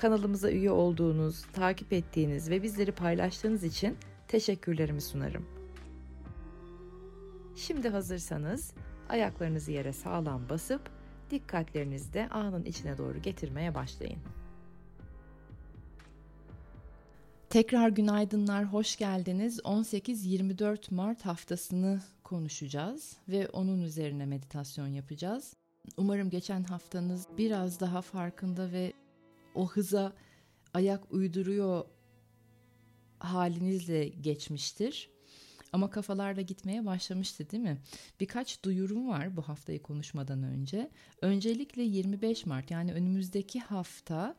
Kanalımıza üye olduğunuz, takip ettiğiniz ve bizleri paylaştığınız için teşekkürlerimi sunarım. Şimdi hazırsanız ayaklarınızı yere sağlam basıp dikkatlerinizi de anın içine doğru getirmeye başlayın. Tekrar günaydınlar, hoş geldiniz. 18-24 Mart haftasını konuşacağız ve onun üzerine meditasyon yapacağız. Umarım geçen haftanız biraz daha farkında ve o hıza ayak uyduruyor halinizle geçmiştir. Ama kafalarla gitmeye başlamıştı değil mi? Birkaç duyurum var bu haftayı konuşmadan önce. Öncelikle 25 Mart yani önümüzdeki hafta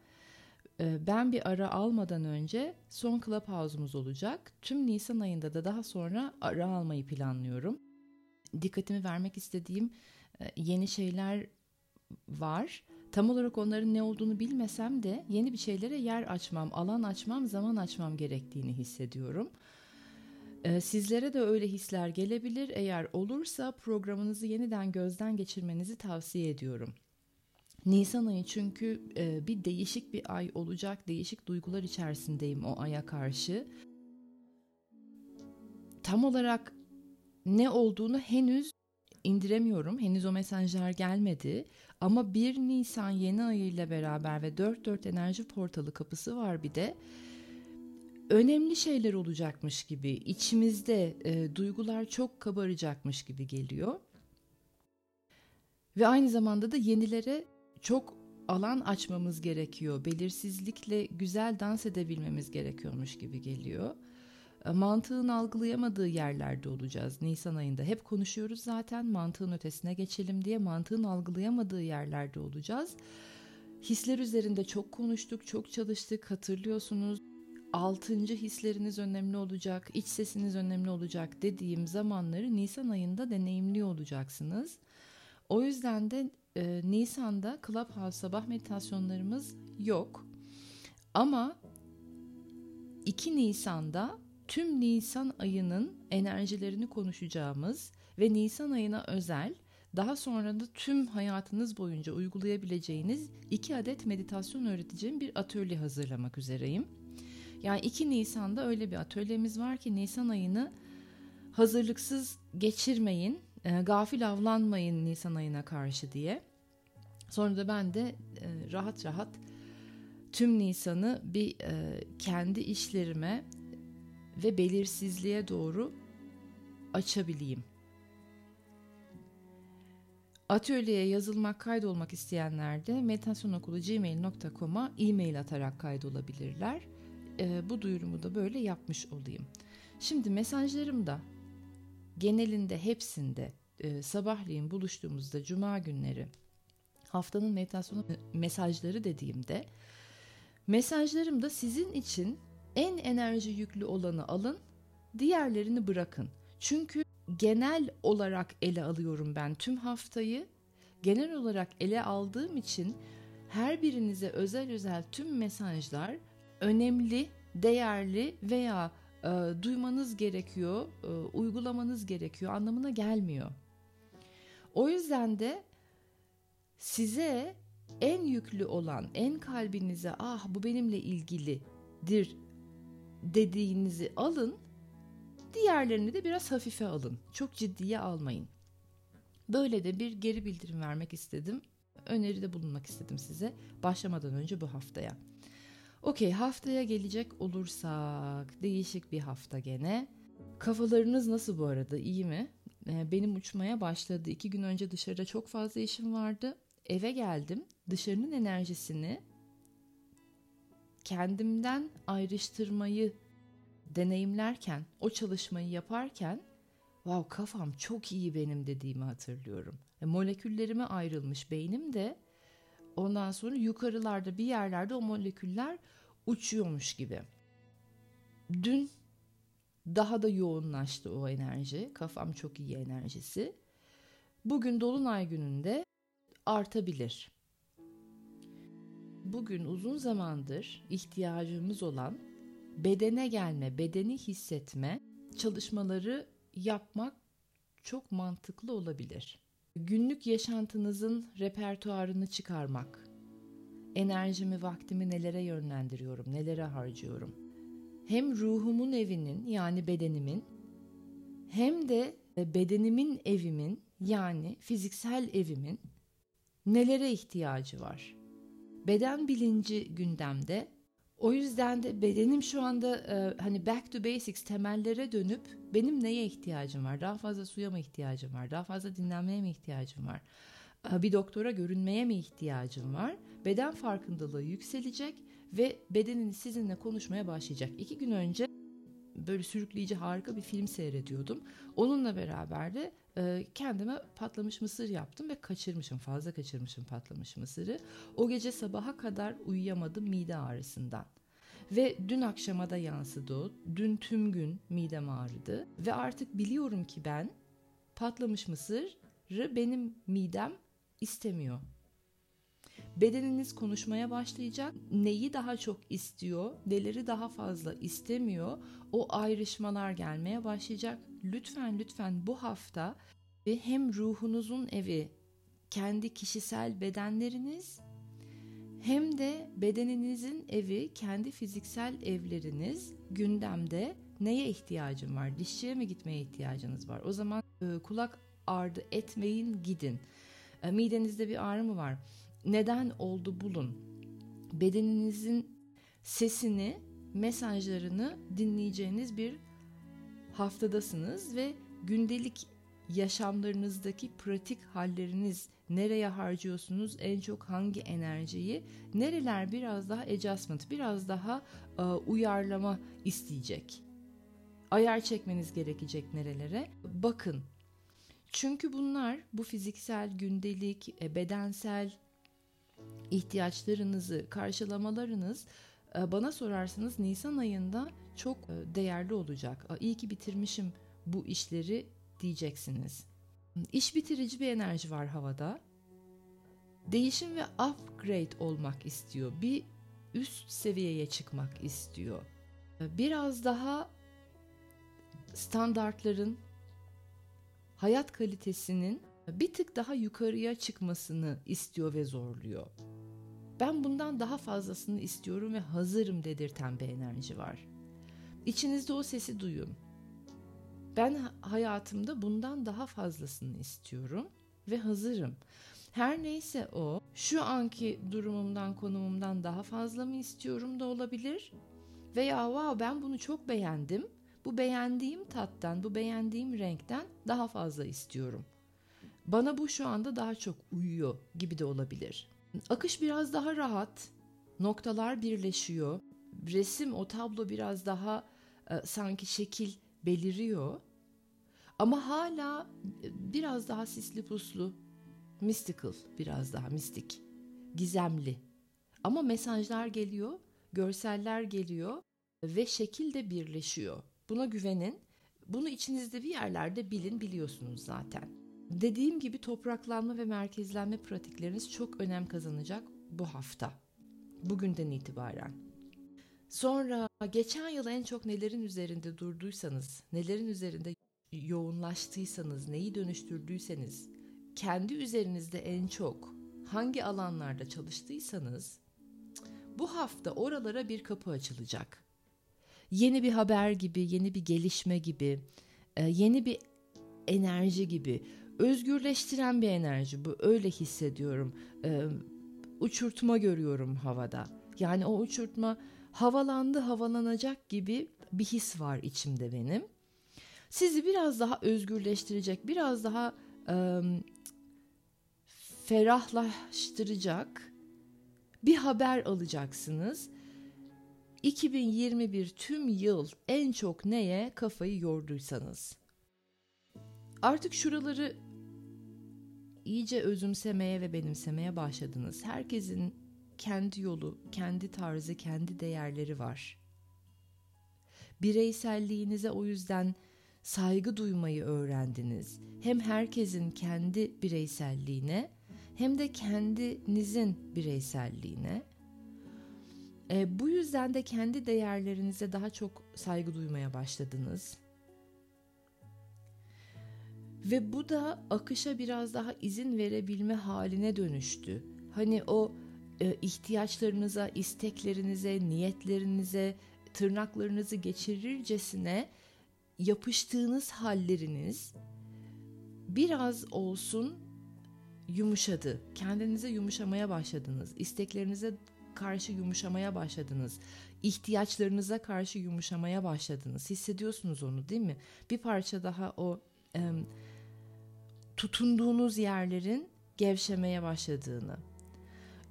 e, ben bir ara almadan önce son Clubhouse'umuz olacak. Tüm Nisan ayında da daha sonra ara almayı planlıyorum. Dikkatimi vermek istediğim e, yeni şeyler var. Tam olarak onların ne olduğunu bilmesem de yeni bir şeylere yer açmam, alan açmam, zaman açmam gerektiğini hissediyorum. Ee, sizlere de öyle hisler gelebilir. Eğer olursa programınızı yeniden gözden geçirmenizi tavsiye ediyorum. Nisan ayı çünkü e, bir değişik bir ay olacak. Değişik duygular içerisindeyim o aya karşı. Tam olarak ne olduğunu henüz indiremiyorum. Henüz o mesajlar gelmedi. Ama 1 Nisan yeni ayıyla beraber ve 4-4 enerji portalı kapısı var bir de. Önemli şeyler olacakmış gibi, içimizde e, duygular çok kabaracakmış gibi geliyor. Ve aynı zamanda da yenilere çok alan açmamız gerekiyor. Belirsizlikle güzel dans edebilmemiz gerekiyormuş gibi geliyor. E, mantığın algılayamadığı yerlerde olacağız Nisan ayında. Hep konuşuyoruz zaten mantığın ötesine geçelim diye mantığın algılayamadığı yerlerde olacağız. Hisler üzerinde çok konuştuk, çok çalıştık hatırlıyorsunuz. Altıncı hisleriniz önemli olacak, iç sesiniz önemli olacak dediğim zamanları Nisan ayında deneyimli olacaksınız. O yüzden de e, Nisan'da Clubhouse sabah meditasyonlarımız yok. Ama 2 Nisan'da tüm Nisan ayının enerjilerini konuşacağımız ve Nisan ayına özel daha sonra da tüm hayatınız boyunca uygulayabileceğiniz iki adet meditasyon öğreteceğim bir atölye hazırlamak üzereyim. Yani 2 Nisan'da öyle bir atölyemiz var ki Nisan ayını hazırlıksız geçirmeyin, e, gafil avlanmayın Nisan ayına karşı diye. Sonra da ben de e, rahat rahat tüm Nisan'ı bir e, kendi işlerime ve belirsizliğe doğru açabileyim. Atölyeye yazılmak, kaydolmak isteyenler de meditasyonokulu.gmail.com'a e-mail atarak kaydolabilirler. E, bu duyurumu da böyle yapmış olayım. Şimdi mesajlarımda genelinde hepsinde e, sabahleyin buluştuğumuzda cuma günleri haftanın meditasyonu mesajları dediğimde mesajlarımda sizin için en enerji yüklü olanı alın, diğerlerini bırakın. Çünkü genel olarak ele alıyorum ben tüm haftayı. Genel olarak ele aldığım için her birinize özel özel tüm mesajlar önemli, değerli veya e, duymanız gerekiyor, e, uygulamanız gerekiyor anlamına gelmiyor. O yüzden de size en yüklü olan, en kalbinize ah bu benimle ilgilidir dediğinizi alın, diğerlerini de biraz hafife alın. Çok ciddiye almayın. Böyle de bir geri bildirim vermek istedim. Öneride bulunmak istedim size başlamadan önce bu haftaya. Okey haftaya gelecek olursak değişik bir hafta gene. Kafalarınız nasıl bu arada iyi mi? Ee, benim uçmaya başladı. İki gün önce dışarıda çok fazla işim vardı. Eve geldim. Dışarının enerjisini kendimden ayrıştırmayı deneyimlerken, o çalışmayı yaparken wow kafam çok iyi benim dediğimi hatırlıyorum. E, moleküllerime ayrılmış beynim de ondan sonra yukarılarda bir yerlerde o moleküller uçuyormuş gibi. dün daha da yoğunlaştı o enerji. Kafam çok iyi enerjisi. Bugün dolunay gününde artabilir. Bugün uzun zamandır ihtiyacımız olan bedene gelme, bedeni hissetme çalışmaları yapmak çok mantıklı olabilir. Günlük yaşantınızın repertuarını çıkarmak. Enerjimi, vaktimi nelere yönlendiriyorum, nelere harcıyorum. Hem ruhumun evinin yani bedenimin hem de bedenimin evimin yani fiziksel evimin nelere ihtiyacı var? Beden bilinci gündemde. O yüzden de bedenim şu anda e, hani back to basics temellere dönüp benim neye ihtiyacım var? Daha fazla suya mı ihtiyacım var? Daha fazla dinlenmeye mi ihtiyacım var? E, bir doktora görünmeye mi ihtiyacım var? Beden farkındalığı yükselecek ve bedeniniz sizinle konuşmaya başlayacak. İki gün önce böyle sürükleyici harika bir film seyrediyordum. Onunla beraber de e, kendime patlamış mısır yaptım ve kaçırmışım fazla kaçırmışım patlamış mısırı. O gece sabaha kadar uyuyamadım mide ağrısından. Ve dün akşama da yansıdı o. Dün tüm gün midem ağrıdı. Ve artık biliyorum ki ben patlamış mısırı benim midem istemiyor. Bedeniniz konuşmaya başlayacak. Neyi daha çok istiyor, neleri daha fazla istemiyor o ayrışmalar gelmeye başlayacak. Lütfen lütfen bu hafta ve hem ruhunuzun evi kendi kişisel bedenleriniz hem de bedeninizin evi kendi fiziksel evleriniz gündemde neye ihtiyacım var? Dişçiye mi gitmeye ihtiyacınız var? O zaman e, kulak ardı etmeyin gidin. E, midenizde bir ağrı mı var? Neden oldu bulun. Bedeninizin sesini, mesajlarını dinleyeceğiniz bir haftadasınız ve gündelik yaşamlarınızdaki pratik halleriniz nereye harcıyorsunuz? En çok hangi enerjiyi? Nereler biraz daha adjustment biraz daha e, uyarlama isteyecek? Ayar çekmeniz gerekecek nerelere? Bakın çünkü bunlar bu fiziksel gündelik e, bedensel ihtiyaçlarınızı karşılamalarınız e, bana sorarsanız Nisan ayında çok e, değerli olacak. İyi ki bitirmişim bu işleri diyeceksiniz. İş bitirici bir enerji var havada. Değişim ve upgrade olmak istiyor. Bir üst seviyeye çıkmak istiyor. E, biraz daha standartların hayat kalitesinin bir tık daha yukarıya çıkmasını istiyor ve zorluyor. Ben bundan daha fazlasını istiyorum ve hazırım dedirten bir enerji var. İçinizde o sesi duyun. Ben hayatımda bundan daha fazlasını istiyorum ve hazırım. Her neyse o, şu anki durumumdan, konumumdan daha fazla mı istiyorum da olabilir. Veya wow ben bunu çok beğendim. Bu beğendiğim tattan, bu beğendiğim renkten daha fazla istiyorum. Bana bu şu anda daha çok uyuyor gibi de olabilir. Akış biraz daha rahat, noktalar birleşiyor. Resim, o tablo biraz daha e, sanki şekil beliriyor. Ama hala e, biraz daha sisli puslu, mystical, biraz daha mistik, gizemli. Ama mesajlar geliyor, görseller geliyor ve şekil de birleşiyor. Buna güvenin. Bunu içinizde bir yerlerde bilin, biliyorsunuz zaten. Dediğim gibi topraklanma ve merkezlenme pratikleriniz çok önem kazanacak bu hafta. Bugünden itibaren. Sonra geçen yıl en çok nelerin üzerinde durduysanız, nelerin üzerinde yoğunlaştıysanız, neyi dönüştürdüyseniz, kendi üzerinizde en çok hangi alanlarda çalıştıysanız bu hafta oralara bir kapı açılacak. Yeni bir haber gibi, yeni bir gelişme gibi, e, yeni bir enerji gibi özgürleştiren bir enerji bu öyle hissediyorum. E, uçurtma görüyorum havada. Yani o uçurtma havalandı havalanacak gibi bir his var içimde benim. Sizi biraz daha özgürleştirecek, biraz daha e, ferahlaştıracak bir haber alacaksınız. 2021 tüm yıl en çok neye kafayı yorduysanız. Artık şuraları iyice özümsemeye ve benimsemeye başladınız. Herkesin kendi yolu, kendi tarzı, kendi değerleri var. Bireyselliğinize o yüzden saygı duymayı öğrendiniz. Hem herkesin kendi bireyselliğine hem de kendinizin bireyselliğine. E, bu yüzden de kendi değerlerinize daha çok saygı duymaya başladınız. Ve bu da akışa biraz daha izin verebilme haline dönüştü. Hani o e, ihtiyaçlarınıza, isteklerinize, niyetlerinize, tırnaklarınızı geçirircesine yapıştığınız halleriniz biraz olsun yumuşadı. Kendinize yumuşamaya başladınız. İsteklerinize karşı yumuşamaya başladınız. İhtiyaçlarınıza karşı yumuşamaya başladınız. Hissediyorsunuz onu değil mi? Bir parça daha o e, tutunduğunuz yerlerin gevşemeye başladığını.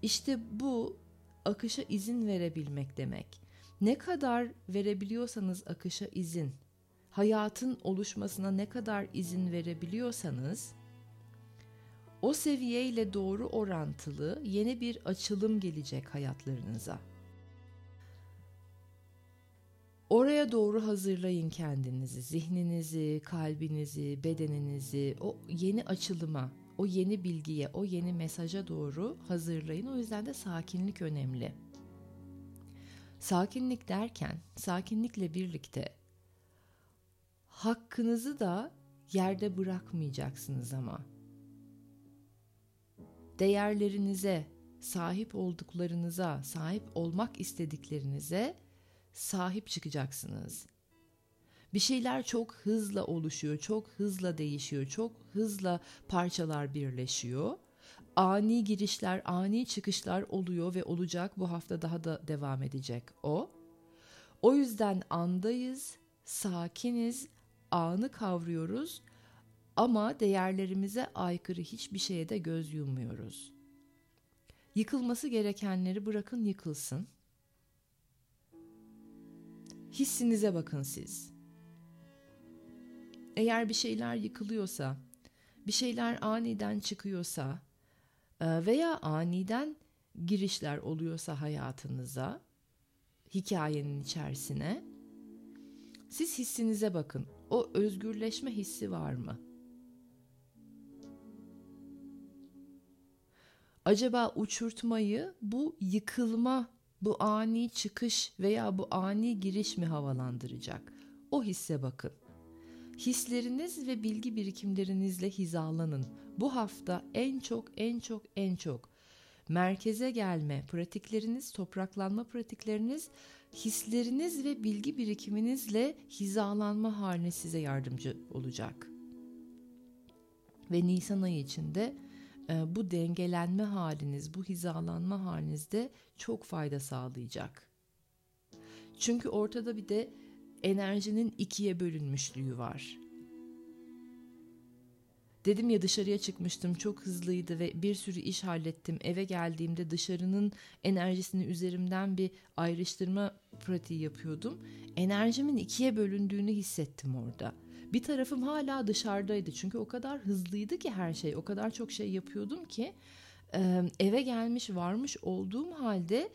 İşte bu akışa izin verebilmek demek. Ne kadar verebiliyorsanız akışa izin, hayatın oluşmasına ne kadar izin verebiliyorsanız o seviyeyle doğru orantılı yeni bir açılım gelecek hayatlarınıza. Oraya doğru hazırlayın kendinizi, zihninizi, kalbinizi, bedeninizi o yeni açılıma, o yeni bilgiye, o yeni mesaja doğru hazırlayın. O yüzden de sakinlik önemli. Sakinlik derken, sakinlikle birlikte hakkınızı da yerde bırakmayacaksınız ama. Değerlerinize, sahip olduklarınıza, sahip olmak istediklerinize sahip çıkacaksınız. Bir şeyler çok hızla oluşuyor, çok hızla değişiyor, çok hızla parçalar birleşiyor. Ani girişler, ani çıkışlar oluyor ve olacak. Bu hafta daha da devam edecek o. O yüzden andayız, sakiniz, anı kavruyoruz ama değerlerimize aykırı hiçbir şeye de göz yummuyoruz. Yıkılması gerekenleri bırakın yıkılsın. Hissinize bakın siz. Eğer bir şeyler yıkılıyorsa, bir şeyler aniden çıkıyorsa e, veya aniden girişler oluyorsa hayatınıza, hikayenin içerisine, siz hissinize bakın. O özgürleşme hissi var mı? Acaba uçurtmayı bu yıkılma, bu ani çıkış veya bu ani giriş mi havalandıracak? O hisse bakın. Hisleriniz ve bilgi birikimlerinizle hizalanın. Bu hafta en çok en çok en çok merkeze gelme pratikleriniz, topraklanma pratikleriniz, hisleriniz ve bilgi birikiminizle hizalanma haline size yardımcı olacak. Ve Nisan ayı içinde bu dengelenme haliniz, bu hizalanma halinizde çok fayda sağlayacak. Çünkü ortada bir de enerjinin ikiye bölünmüşlüğü var. Dedim ya dışarıya çıkmıştım çok hızlıydı ve bir sürü iş hallettim. Eve geldiğimde dışarının enerjisini üzerimden bir ayrıştırma pratiği yapıyordum. Enerjimin ikiye bölündüğünü hissettim orada. Bir tarafım hala dışarıdaydı çünkü o kadar hızlıydı ki her şey. O kadar çok şey yapıyordum ki eve gelmiş varmış olduğum halde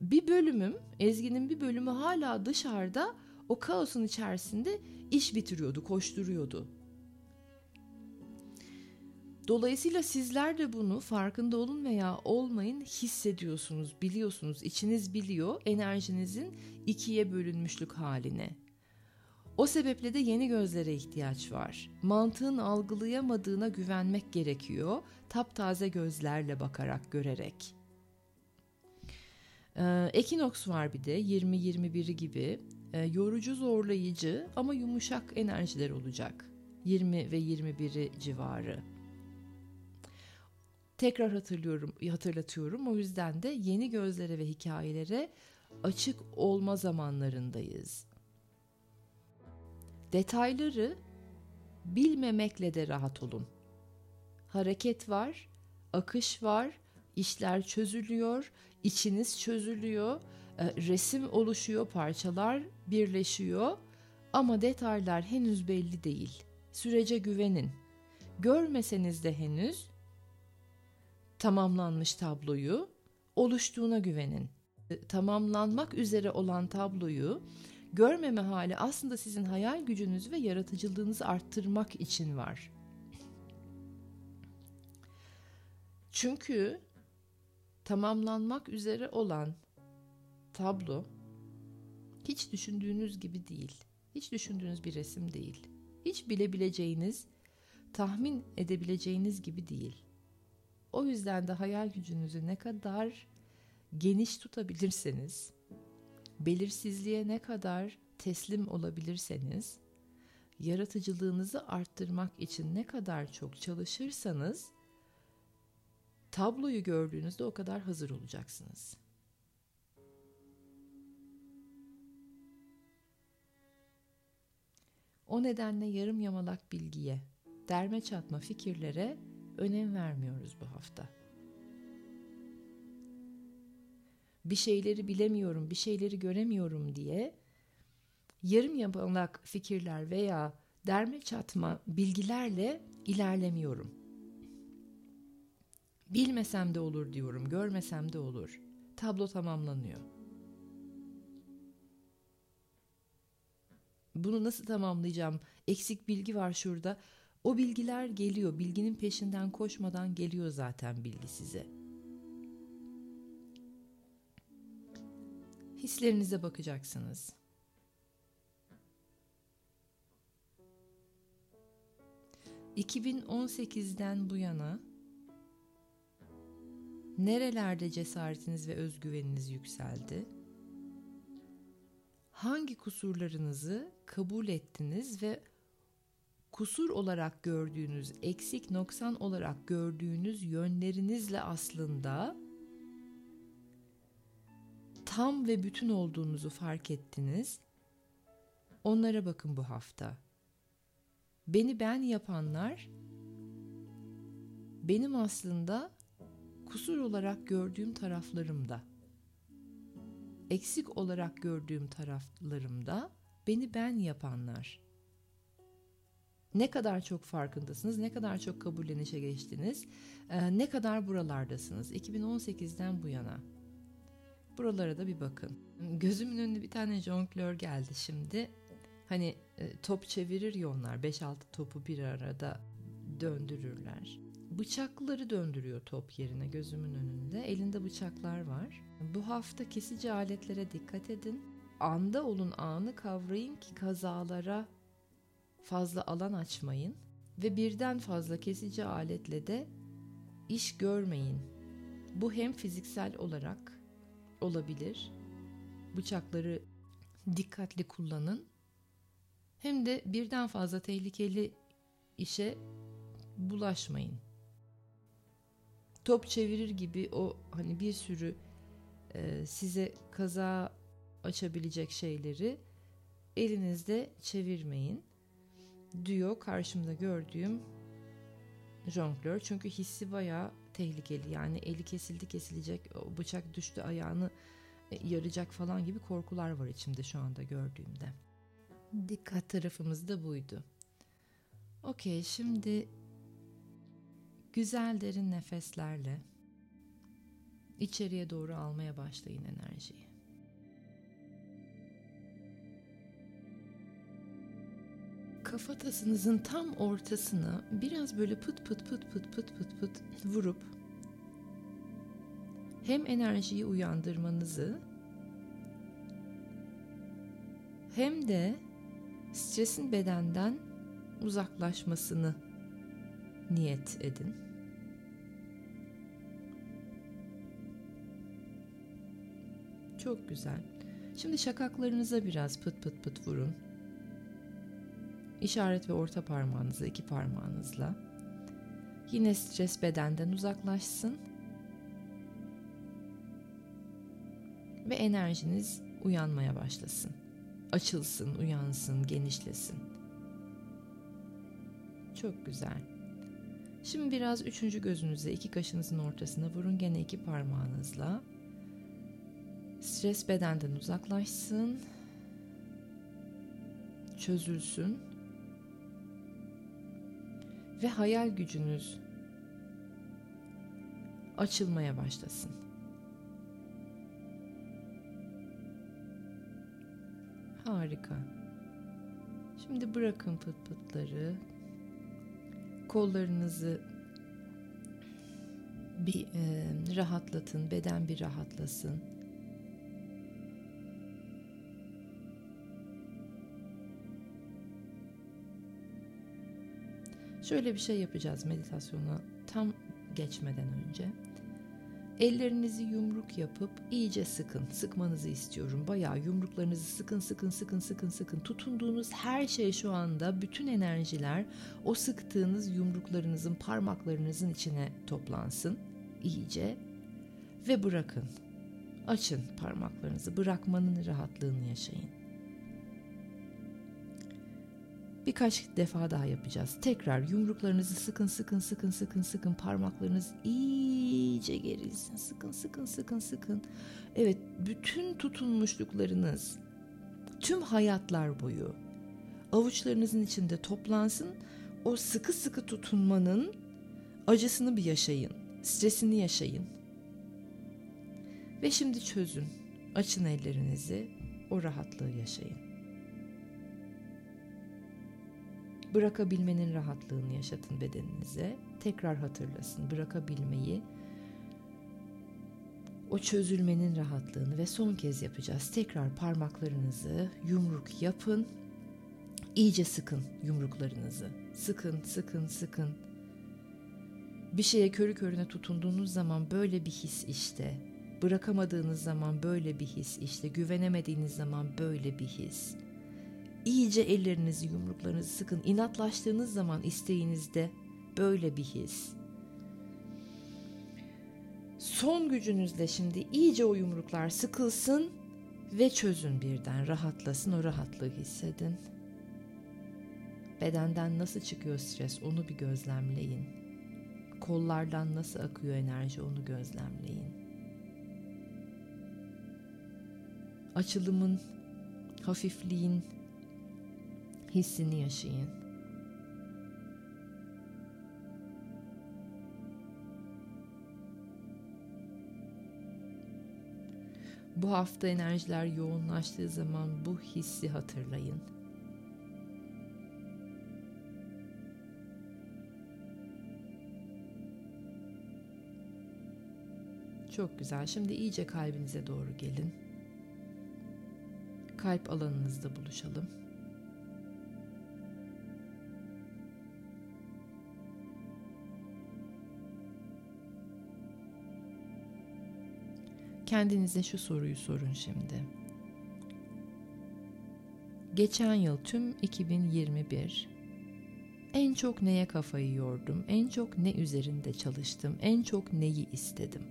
bir bölümüm, Ezgi'nin bir bölümü hala dışarıda o kaosun içerisinde iş bitiriyordu, koşturuyordu. Dolayısıyla sizler de bunu farkında olun veya olmayın hissediyorsunuz, biliyorsunuz, içiniz biliyor enerjinizin ikiye bölünmüşlük haline. O sebeple de yeni gözlere ihtiyaç var. Mantığın algılayamadığına güvenmek gerekiyor. Taptaze gözlerle bakarak, görerek. Ee, Ekinoks var bir de 20-21'i gibi. Ee, yorucu, zorlayıcı ama yumuşak enerjiler olacak. 20 ve 21'i civarı. Tekrar hatırlıyorum, hatırlatıyorum. O yüzden de yeni gözlere ve hikayelere açık olma zamanlarındayız. Detayları bilmemekle de rahat olun. Hareket var, akış var, işler çözülüyor, içiniz çözülüyor, e, resim oluşuyor, parçalar birleşiyor ama detaylar henüz belli değil. Sürece güvenin. Görmeseniz de henüz tamamlanmış tabloyu oluştuğuna güvenin. E, tamamlanmak üzere olan tabloyu görmeme hali aslında sizin hayal gücünüzü ve yaratıcılığınızı arttırmak için var. Çünkü tamamlanmak üzere olan tablo hiç düşündüğünüz gibi değil. Hiç düşündüğünüz bir resim değil. Hiç bilebileceğiniz, tahmin edebileceğiniz gibi değil. O yüzden de hayal gücünüzü ne kadar geniş tutabilirseniz, belirsizliğe ne kadar teslim olabilirseniz, yaratıcılığınızı arttırmak için ne kadar çok çalışırsanız tabloyu gördüğünüzde o kadar hazır olacaksınız. O nedenle yarım yamalak bilgiye, derme çatma fikirlere önem vermiyoruz bu hafta. Bir şeyleri bilemiyorum, bir şeyleri göremiyorum diye yarım yamalak fikirler veya derme çatma bilgilerle ilerlemiyorum. Bilmesem de olur diyorum, görmesem de olur. Tablo tamamlanıyor. Bunu nasıl tamamlayacağım? Eksik bilgi var şurada. O bilgiler geliyor. Bilginin peşinden koşmadan geliyor zaten bilgi size. Hislerinize bakacaksınız. ...2018'den bu yana... ...nerelerde cesaretiniz ve özgüveniniz yükseldi? Hangi kusurlarınızı kabul ettiniz ve kusur olarak gördüğünüz, eksik noksan olarak gördüğünüz yönlerinizle aslında tam ve bütün olduğunuzu fark ettiniz. Onlara bakın bu hafta. Beni ben yapanlar benim aslında kusur olarak gördüğüm taraflarımda. Eksik olarak gördüğüm taraflarımda beni ben yapanlar. Ne kadar çok farkındasınız, ne kadar çok kabullenişe geçtiniz, ne kadar buralardasınız 2018'den bu yana. Buralara da bir bakın. Gözümün önünde bir tane jonglör geldi şimdi. Hani e, top çevirir ya onlar 5-6 topu bir arada döndürürler. Bıçakları döndürüyor top yerine gözümün önünde. Elinde bıçaklar var. Bu hafta kesici aletlere dikkat edin. Anda olun anı kavrayın ki kazalara fazla alan açmayın ve birden fazla kesici aletle de iş görmeyin. Bu hem fiziksel olarak olabilir. Bıçakları dikkatli kullanın. Hem de birden fazla tehlikeli işe bulaşmayın. Top çevirir gibi o hani bir sürü e, size kaza açabilecek şeyleri elinizde çevirmeyin diyor karşımda gördüğüm jonglör. Çünkü hissi bayağı tehlikeli. Yani eli kesildi kesilecek, bıçak düştü ayağını e, yaracak falan gibi korkular var içimde şu anda gördüğümde. Dikkat tarafımız da buydu. Okey şimdi güzel derin nefeslerle içeriye doğru almaya başlayın enerjiyi. Kafatasınızın tam ortasına biraz böyle pıt pıt pıt pıt pıt pıt pıt vurup hem enerjiyi uyandırmanızı hem de stresin bedenden uzaklaşmasını niyet edin. Çok güzel. Şimdi şakaklarınıza biraz pıt pıt pıt vurun. İşaret ve orta parmağınızla iki parmağınızla. Yine stres bedenden uzaklaşsın. Ve enerjiniz uyanmaya başlasın. Açılsın, uyansın, genişlesin. Çok güzel. Şimdi biraz üçüncü gözünüze iki kaşınızın ortasına vurun gene iki parmağınızla. Stres bedenden uzaklaşsın. Çözülsün ve hayal gücünüz açılmaya başlasın. Harika. Şimdi bırakın pıt pıtları. Kollarınızı bir e, rahatlatın, beden bir rahatlasın. Şöyle bir şey yapacağız meditasyona tam geçmeden önce. Ellerinizi yumruk yapıp iyice sıkın. Sıkmanızı istiyorum. Bayağı yumruklarınızı sıkın sıkın sıkın sıkın sıkın. Tutunduğunuz her şey şu anda bütün enerjiler o sıktığınız yumruklarınızın parmaklarınızın içine toplansın. iyice ve bırakın. Açın parmaklarınızı. Bırakmanın rahatlığını yaşayın. Birkaç defa daha yapacağız. Tekrar yumruklarınızı sıkın sıkın sıkın sıkın sıkın parmaklarınız iyice gerilsin. Sıkın sıkın sıkın sıkın. Evet bütün tutunmuşluklarınız tüm hayatlar boyu avuçlarınızın içinde toplansın. O sıkı sıkı tutunmanın acısını bir yaşayın. Stresini yaşayın. Ve şimdi çözün. Açın ellerinizi. O rahatlığı yaşayın. Bırakabilmenin rahatlığını yaşatın bedeninize. Tekrar hatırlasın bırakabilmeyi, o çözülmenin rahatlığını ve son kez yapacağız. Tekrar parmaklarınızı yumruk yapın. İyice sıkın yumruklarınızı. Sıkın, sıkın, sıkın. Bir şeye körü körüne tutunduğunuz zaman böyle bir his işte. Bırakamadığınız zaman böyle bir his işte. Güvenemediğiniz zaman böyle bir his. İyice ellerinizi, yumruklarınızı sıkın. İnatlaştığınız zaman isteğinizde böyle bir his. Son gücünüzle şimdi iyice o yumruklar sıkılsın ve çözün birden. Rahatlasın, o rahatlığı hissedin. Bedenden nasıl çıkıyor stres onu bir gözlemleyin. Kollardan nasıl akıyor enerji onu gözlemleyin. Açılımın, hafifliğin, hissini yaşayın. Bu hafta enerjiler yoğunlaştığı zaman bu hissi hatırlayın. Çok güzel. Şimdi iyice kalbinize doğru gelin. Kalp alanınızda buluşalım. Kendinize şu soruyu sorun şimdi. Geçen yıl tüm 2021 en çok neye kafayı yordum? En çok ne üzerinde çalıştım? En çok neyi istedim?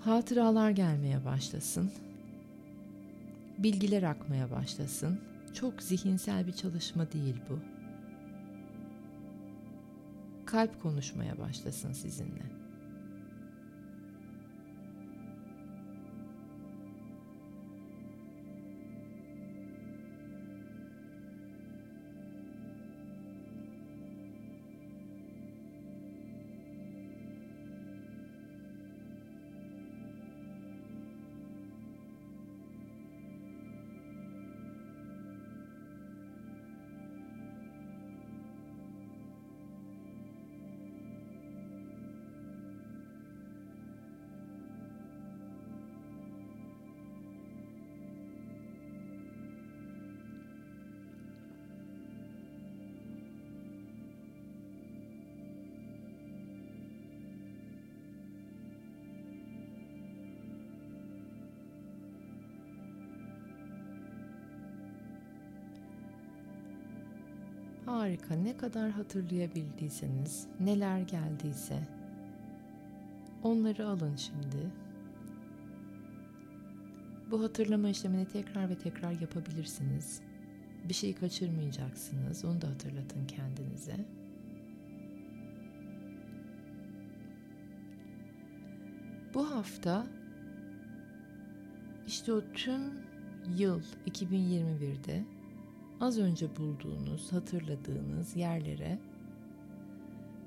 Hatıralar gelmeye başlasın. Bilgiler akmaya başlasın. Çok zihinsel bir çalışma değil bu. Kalp konuşmaya başlasın sizinle. Harika. Ne kadar hatırlayabildiyseniz, neler geldiyse onları alın şimdi. Bu hatırlama işlemini tekrar ve tekrar yapabilirsiniz. Bir şeyi kaçırmayacaksınız. Onu da hatırlatın kendinize. Bu hafta işte o tüm yıl 2021'de az önce bulduğunuz, hatırladığınız yerlere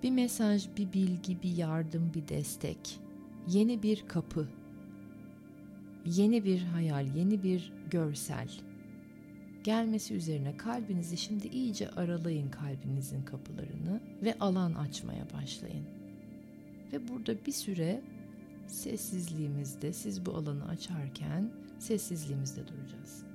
bir mesaj, bir bilgi, bir yardım, bir destek, yeni bir kapı yeni bir hayal, yeni bir görsel gelmesi üzerine kalbinizi şimdi iyice aralayın kalbinizin kapılarını ve alan açmaya başlayın. Ve burada bir süre sessizliğimizde siz bu alanı açarken sessizliğimizde duracağız.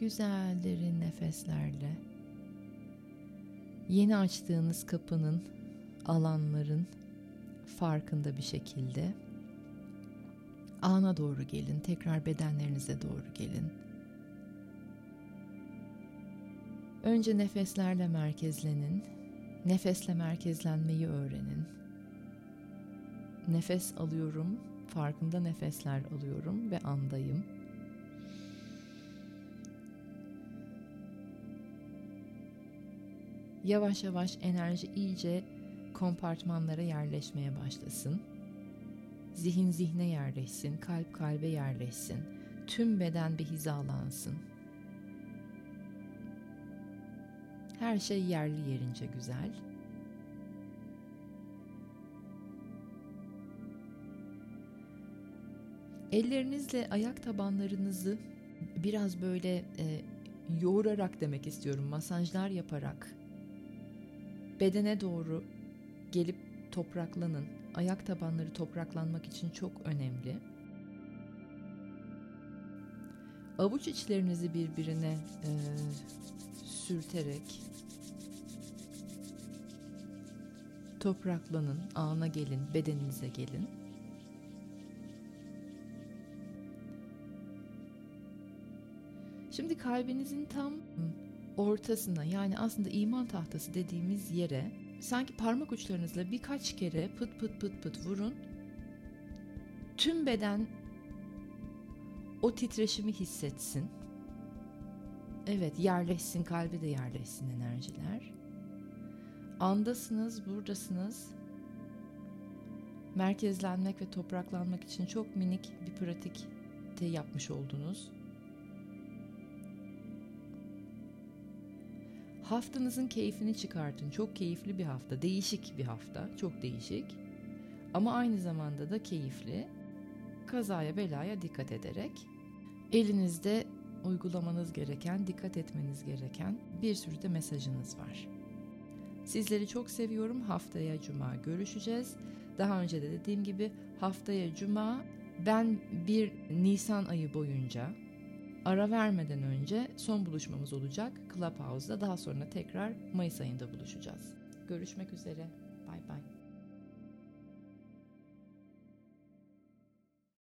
Güzel derin nefeslerle yeni açtığınız kapının, alanların farkında bir şekilde ana doğru gelin, tekrar bedenlerinize doğru gelin. Önce nefeslerle merkezlenin. Nefesle merkezlenmeyi öğrenin. Nefes alıyorum, farkında nefesler alıyorum ve andayım. Yavaş yavaş enerji iyice kompartmanlara yerleşmeye başlasın. Zihin zihne yerleşsin, kalp kalbe yerleşsin. Tüm beden bir hizalansın. Her şey yerli yerince güzel. Ellerinizle ayak tabanlarınızı biraz böyle e, yoğurarak demek istiyorum, masajlar yaparak bedene doğru gelip topraklanın. Ayak tabanları topraklanmak için çok önemli. Avuç içlerinizi birbirine e, sürterek topraklanın, ana gelin, bedeninize gelin. Şimdi kalbinizin tam ortasına yani aslında iman tahtası dediğimiz yere sanki parmak uçlarınızla birkaç kere pıt pıt pıt pıt vurun. Tüm beden o titreşimi hissetsin. Evet yerleşsin kalbi de yerleşsin enerjiler. Andasınız, buradasınız. Merkezlenmek ve topraklanmak için çok minik bir pratik yapmış oldunuz. Haftanızın keyfini çıkartın. Çok keyifli bir hafta. Değişik bir hafta. Çok değişik. Ama aynı zamanda da keyifli. Kazaya belaya dikkat ederek elinizde uygulamanız gereken, dikkat etmeniz gereken bir sürü de mesajınız var. Sizleri çok seviyorum. Haftaya cuma görüşeceğiz. Daha önce de dediğim gibi haftaya cuma ben bir Nisan ayı boyunca ara vermeden önce son buluşmamız olacak Clubhouse'da. Daha sonra tekrar Mayıs ayında buluşacağız. Görüşmek üzere.